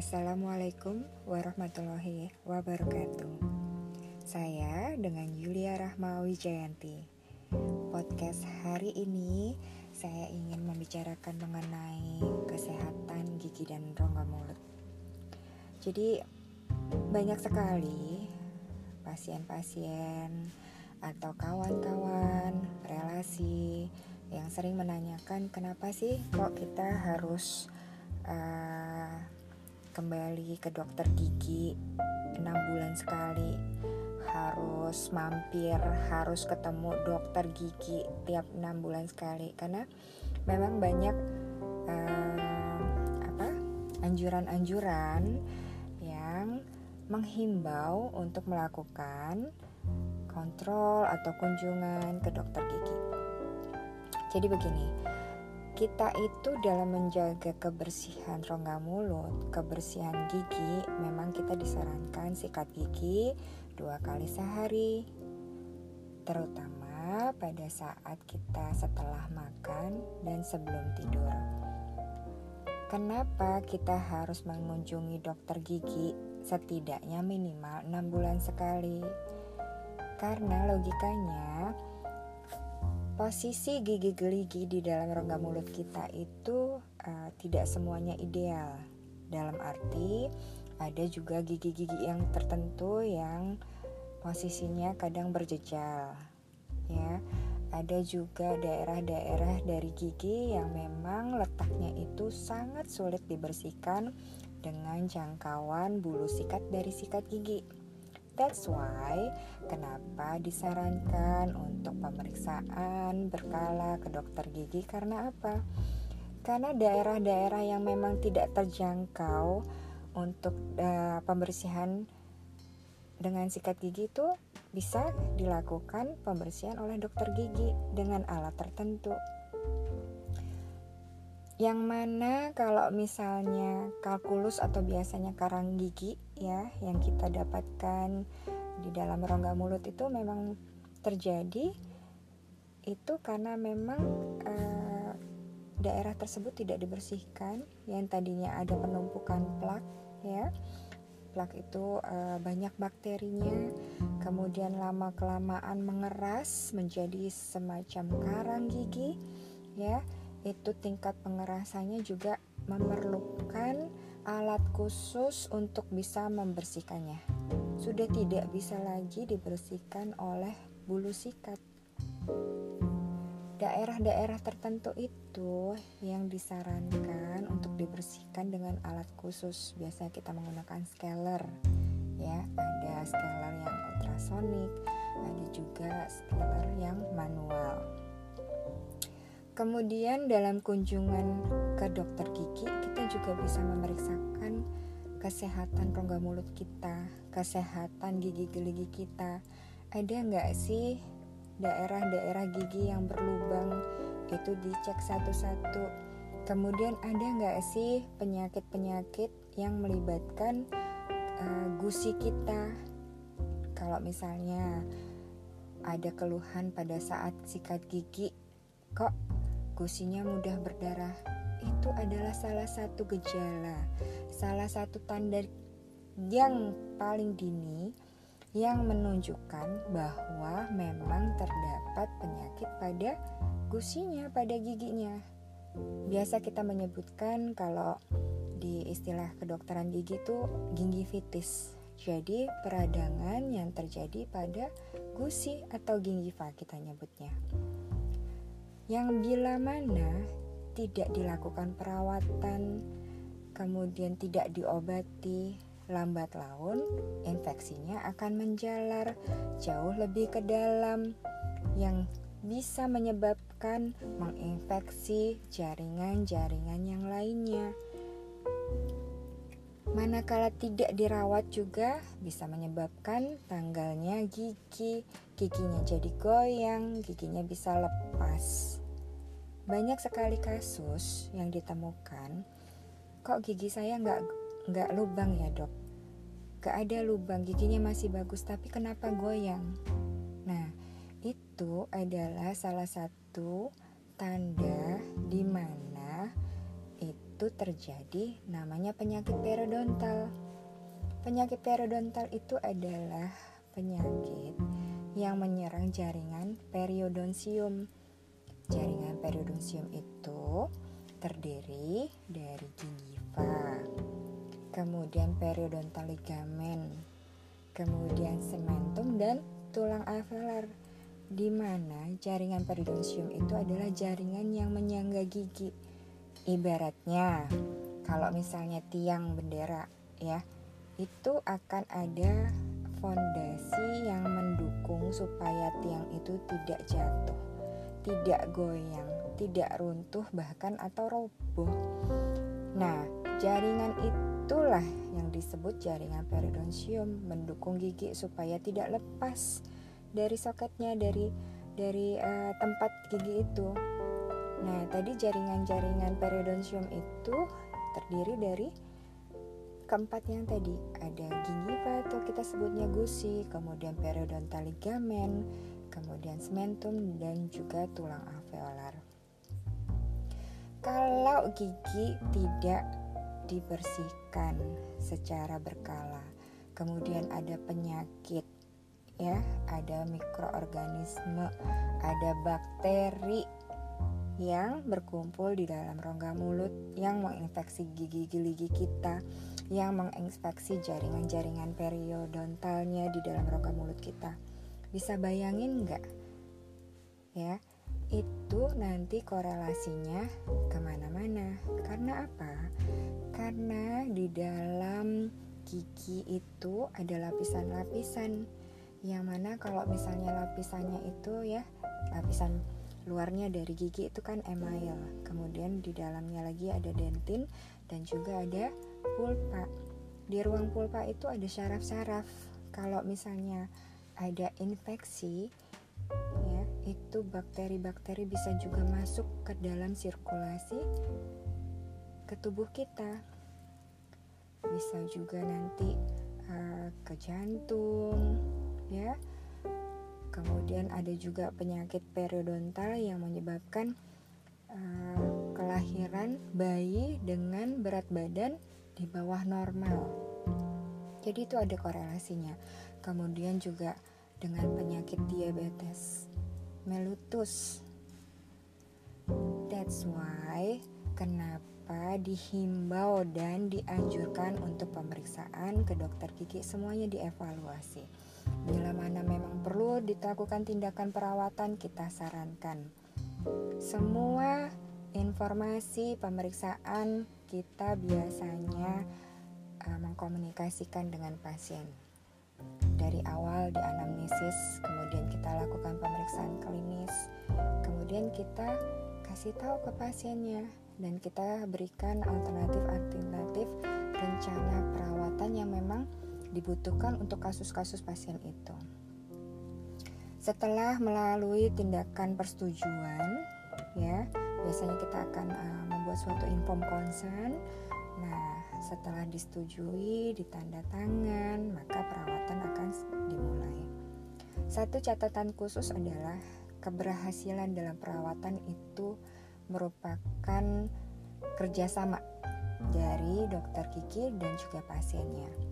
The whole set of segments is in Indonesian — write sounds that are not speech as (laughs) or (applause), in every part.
Assalamualaikum warahmatullahi wabarakatuh. Saya dengan Yulia Rahma Wijayanti. Podcast hari ini saya ingin membicarakan mengenai kesehatan gigi dan rongga mulut. Jadi banyak sekali pasien-pasien atau kawan-kawan relasi yang sering menanyakan kenapa sih kok kita harus uh, kembali ke dokter gigi enam bulan sekali harus mampir harus ketemu dokter gigi tiap enam bulan sekali karena memang banyak uh, apa anjuran-anjuran yang menghimbau untuk melakukan kontrol atau kunjungan ke dokter gigi. Jadi begini, kita itu dalam menjaga kebersihan rongga mulut, kebersihan gigi, memang kita disarankan sikat gigi dua kali sehari, terutama pada saat kita setelah makan dan sebelum tidur. Kenapa kita harus mengunjungi dokter gigi setidaknya minimal 6 bulan sekali? Karena logikanya posisi gigi geligi di dalam rongga mulut kita itu uh, tidak semuanya ideal. Dalam arti ada juga gigi-gigi yang tertentu yang posisinya kadang berjejal. Ya. Ada juga daerah-daerah dari gigi yang memang letaknya itu sangat sulit dibersihkan dengan jangkauan bulu sikat dari sikat gigi. That's why kenapa disarankan untuk pemeriksaan berkala ke dokter gigi karena apa? Karena daerah-daerah yang memang tidak terjangkau untuk uh, pembersihan dengan sikat gigi itu bisa dilakukan pembersihan oleh dokter gigi dengan alat tertentu. Yang mana kalau misalnya kalkulus atau biasanya karang gigi ya yang kita dapatkan di dalam rongga mulut itu memang terjadi itu karena memang uh, daerah tersebut tidak dibersihkan. Yang tadinya ada penumpukan plak ya plak itu uh, banyak bakterinya kemudian lama kelamaan mengeras menjadi semacam karang gigi ya itu tingkat pengerasannya juga memerlukan alat khusus untuk bisa membersihkannya. Sudah tidak bisa lagi dibersihkan oleh bulu sikat. Daerah-daerah tertentu itu yang disarankan untuk dibersihkan dengan alat khusus. Biasanya kita menggunakan scaler. Ya, ada scaler yang ultrasonik, ada juga scaler yang manual. Kemudian dalam kunjungan ke dokter gigi kita juga bisa memeriksakan kesehatan rongga mulut kita, kesehatan gigi geligi kita. Ada nggak sih daerah-daerah gigi yang berlubang itu dicek satu-satu. Kemudian ada nggak sih penyakit-penyakit yang melibatkan uh, gusi kita? Kalau misalnya ada keluhan pada saat sikat gigi, kok gusinya mudah berdarah itu adalah salah satu gejala, salah satu tanda yang paling dini yang menunjukkan bahwa memang terdapat penyakit pada gusinya, pada giginya. Biasa kita menyebutkan kalau di istilah kedokteran gigi itu gingivitis. Jadi peradangan yang terjadi pada gusi atau gingiva kita nyebutnya yang bila mana tidak dilakukan perawatan, kemudian tidak diobati, lambat laun infeksinya akan menjalar jauh lebih ke dalam yang bisa menyebabkan menginfeksi jaringan-jaringan yang lainnya. Manakala tidak dirawat juga bisa menyebabkan tanggalnya gigi, giginya jadi goyang, giginya bisa lepas. Banyak sekali kasus yang ditemukan, kok gigi saya nggak nggak lubang ya dok? Gak ada lubang, giginya masih bagus, tapi kenapa goyang? Nah, itu adalah salah satu tanda di mana itu terjadi namanya penyakit periodontal. Penyakit periodontal itu adalah penyakit yang menyerang jaringan periodonsium. Jaringan periodonsium itu terdiri dari gingiva, kemudian periodontal ligamen, kemudian sementum dan tulang alveolar di mana jaringan periodonsium itu adalah jaringan yang menyangga gigi. Ibaratnya, kalau misalnya tiang bendera ya, itu akan ada fondasi yang mendukung supaya tiang itu tidak jatuh, tidak goyang, tidak runtuh bahkan atau roboh. Nah, jaringan itulah yang disebut jaringan periodonsium mendukung gigi supaya tidak lepas dari soketnya dari dari uh, tempat gigi itu. Nah, tadi jaringan-jaringan periodontium itu terdiri dari keempat yang tadi ada gingiva atau kita sebutnya gusi, kemudian periodontal ligamen, kemudian sementum dan juga tulang alveolar. Kalau gigi tidak dibersihkan secara berkala, kemudian ada penyakit ya ada mikroorganisme ada bakteri yang berkumpul di dalam rongga mulut yang menginfeksi gigi-gigi kita yang menginfeksi jaringan-jaringan periodontalnya di dalam rongga mulut kita bisa bayangin nggak? Ya itu nanti korelasinya ke mana-mana. Karena apa? Karena di dalam gigi itu ada lapisan-lapisan. Yang mana kalau misalnya lapisannya itu ya lapisan luarnya dari gigi itu kan email. Kemudian di dalamnya lagi ada dentin dan juga ada pulpa. Di ruang pulpa itu ada syaraf-syaraf. Kalau misalnya ada infeksi ya itu bakteri-bakteri bisa juga masuk ke dalam sirkulasi ke tubuh kita bisa juga nanti uh, ke jantung ya. Kemudian ada juga penyakit periodontal yang menyebabkan uh, kelahiran bayi dengan berat badan di bawah normal. Jadi itu ada korelasinya. Kemudian juga dengan penyakit diabetes mellitus. That's why kenapa dihimbau dan dianjurkan untuk pemeriksaan ke dokter gigi semuanya dievaluasi. Bila mana memang perlu dilakukan tindakan perawatan, kita sarankan. Semua informasi pemeriksaan kita biasanya uh, mengkomunikasikan dengan pasien. Dari awal di anamnesis, kemudian kita lakukan pemeriksaan klinis, kemudian kita kasih tahu ke pasiennya dan kita berikan alternatif-alternatif rencana perawatan yang memang dibutuhkan untuk kasus-kasus pasien itu. Setelah melalui tindakan persetujuan, ya biasanya kita akan uh, membuat suatu inform consent. Setelah disetujui, ditanda tangan, maka perawatan akan dimulai. Satu catatan khusus adalah keberhasilan dalam perawatan itu merupakan kerjasama dari dokter gigi dan juga pasiennya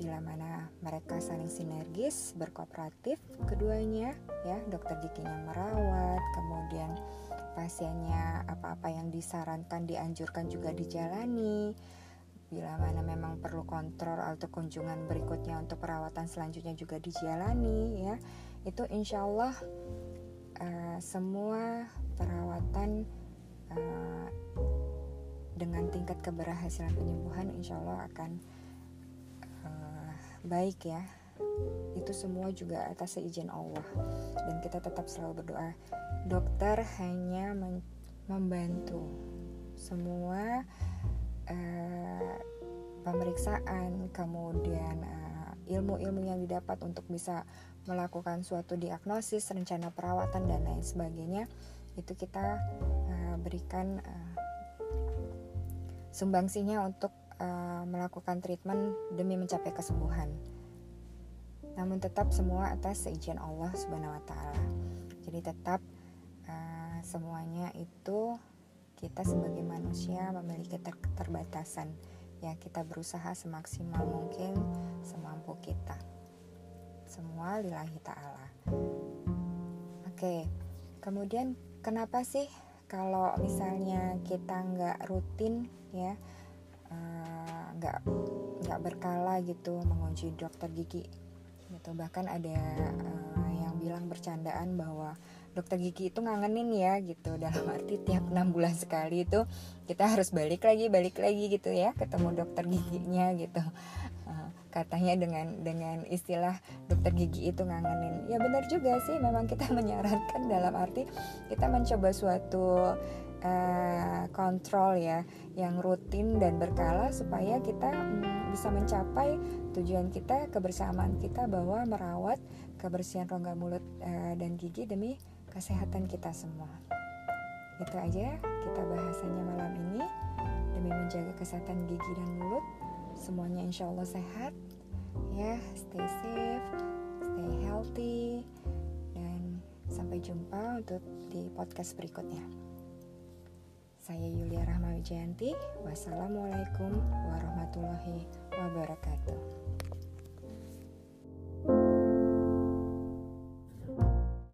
bila mana mereka saling sinergis, berkooperatif keduanya ya, dokter giginya merawat, kemudian pasiennya apa-apa yang disarankan dianjurkan juga dijalani. Bila mana memang perlu kontrol atau kunjungan berikutnya untuk perawatan selanjutnya juga dijalani ya. Itu insya Allah uh, semua perawatan uh, dengan tingkat keberhasilan penyembuhan insya Allah akan baik ya itu semua juga atas seizin Allah dan kita tetap selalu berdoa dokter hanya membantu semua uh, pemeriksaan kemudian uh, ilmu-ilmu yang didapat untuk bisa melakukan suatu diagnosis rencana perawatan dan lain sebagainya itu kita uh, berikan uh, sumbangsinya untuk uh, melakukan treatment demi mencapai kesembuhan. Namun tetap semua atas seizin Allah Subhanahu wa taala. Jadi tetap uh, semuanya itu kita sebagai manusia memiliki keterbatasan. Ya kita berusaha semaksimal mungkin semampu kita. Semua lillahi ta'ala. Oke kemudian kenapa sih kalau misalnya kita nggak rutin ya eh, nggak uh, nggak berkala gitu mengunci dokter gigi? Gitu bahkan ada uh, yang bilang bercandaan bahwa dokter gigi itu ngangenin ya gitu. Dalam arti tiap enam bulan sekali itu kita harus balik lagi balik lagi gitu ya ketemu dokter giginya gitu. Uh, katanya dengan dengan istilah dokter gigi itu ngangenin. Ya benar juga sih memang kita (laughs) menyarankan dalam arti kita mencoba suatu uh, kontrol ya yang rutin dan berkala supaya kita um, bisa mencapai tujuan kita kebersamaan kita bahwa merawat kebersihan rongga mulut uh, dan gigi demi kesehatan kita semua. Itu aja kita bahasannya malam ini demi menjaga kesehatan gigi dan mulut. Semuanya insya Allah sehat. Ya, stay safe, stay healthy, dan sampai jumpa untuk di podcast berikutnya. Saya Yulia Rahma Wijayanti. Wassalamualaikum warahmatullahi wabarakatuh.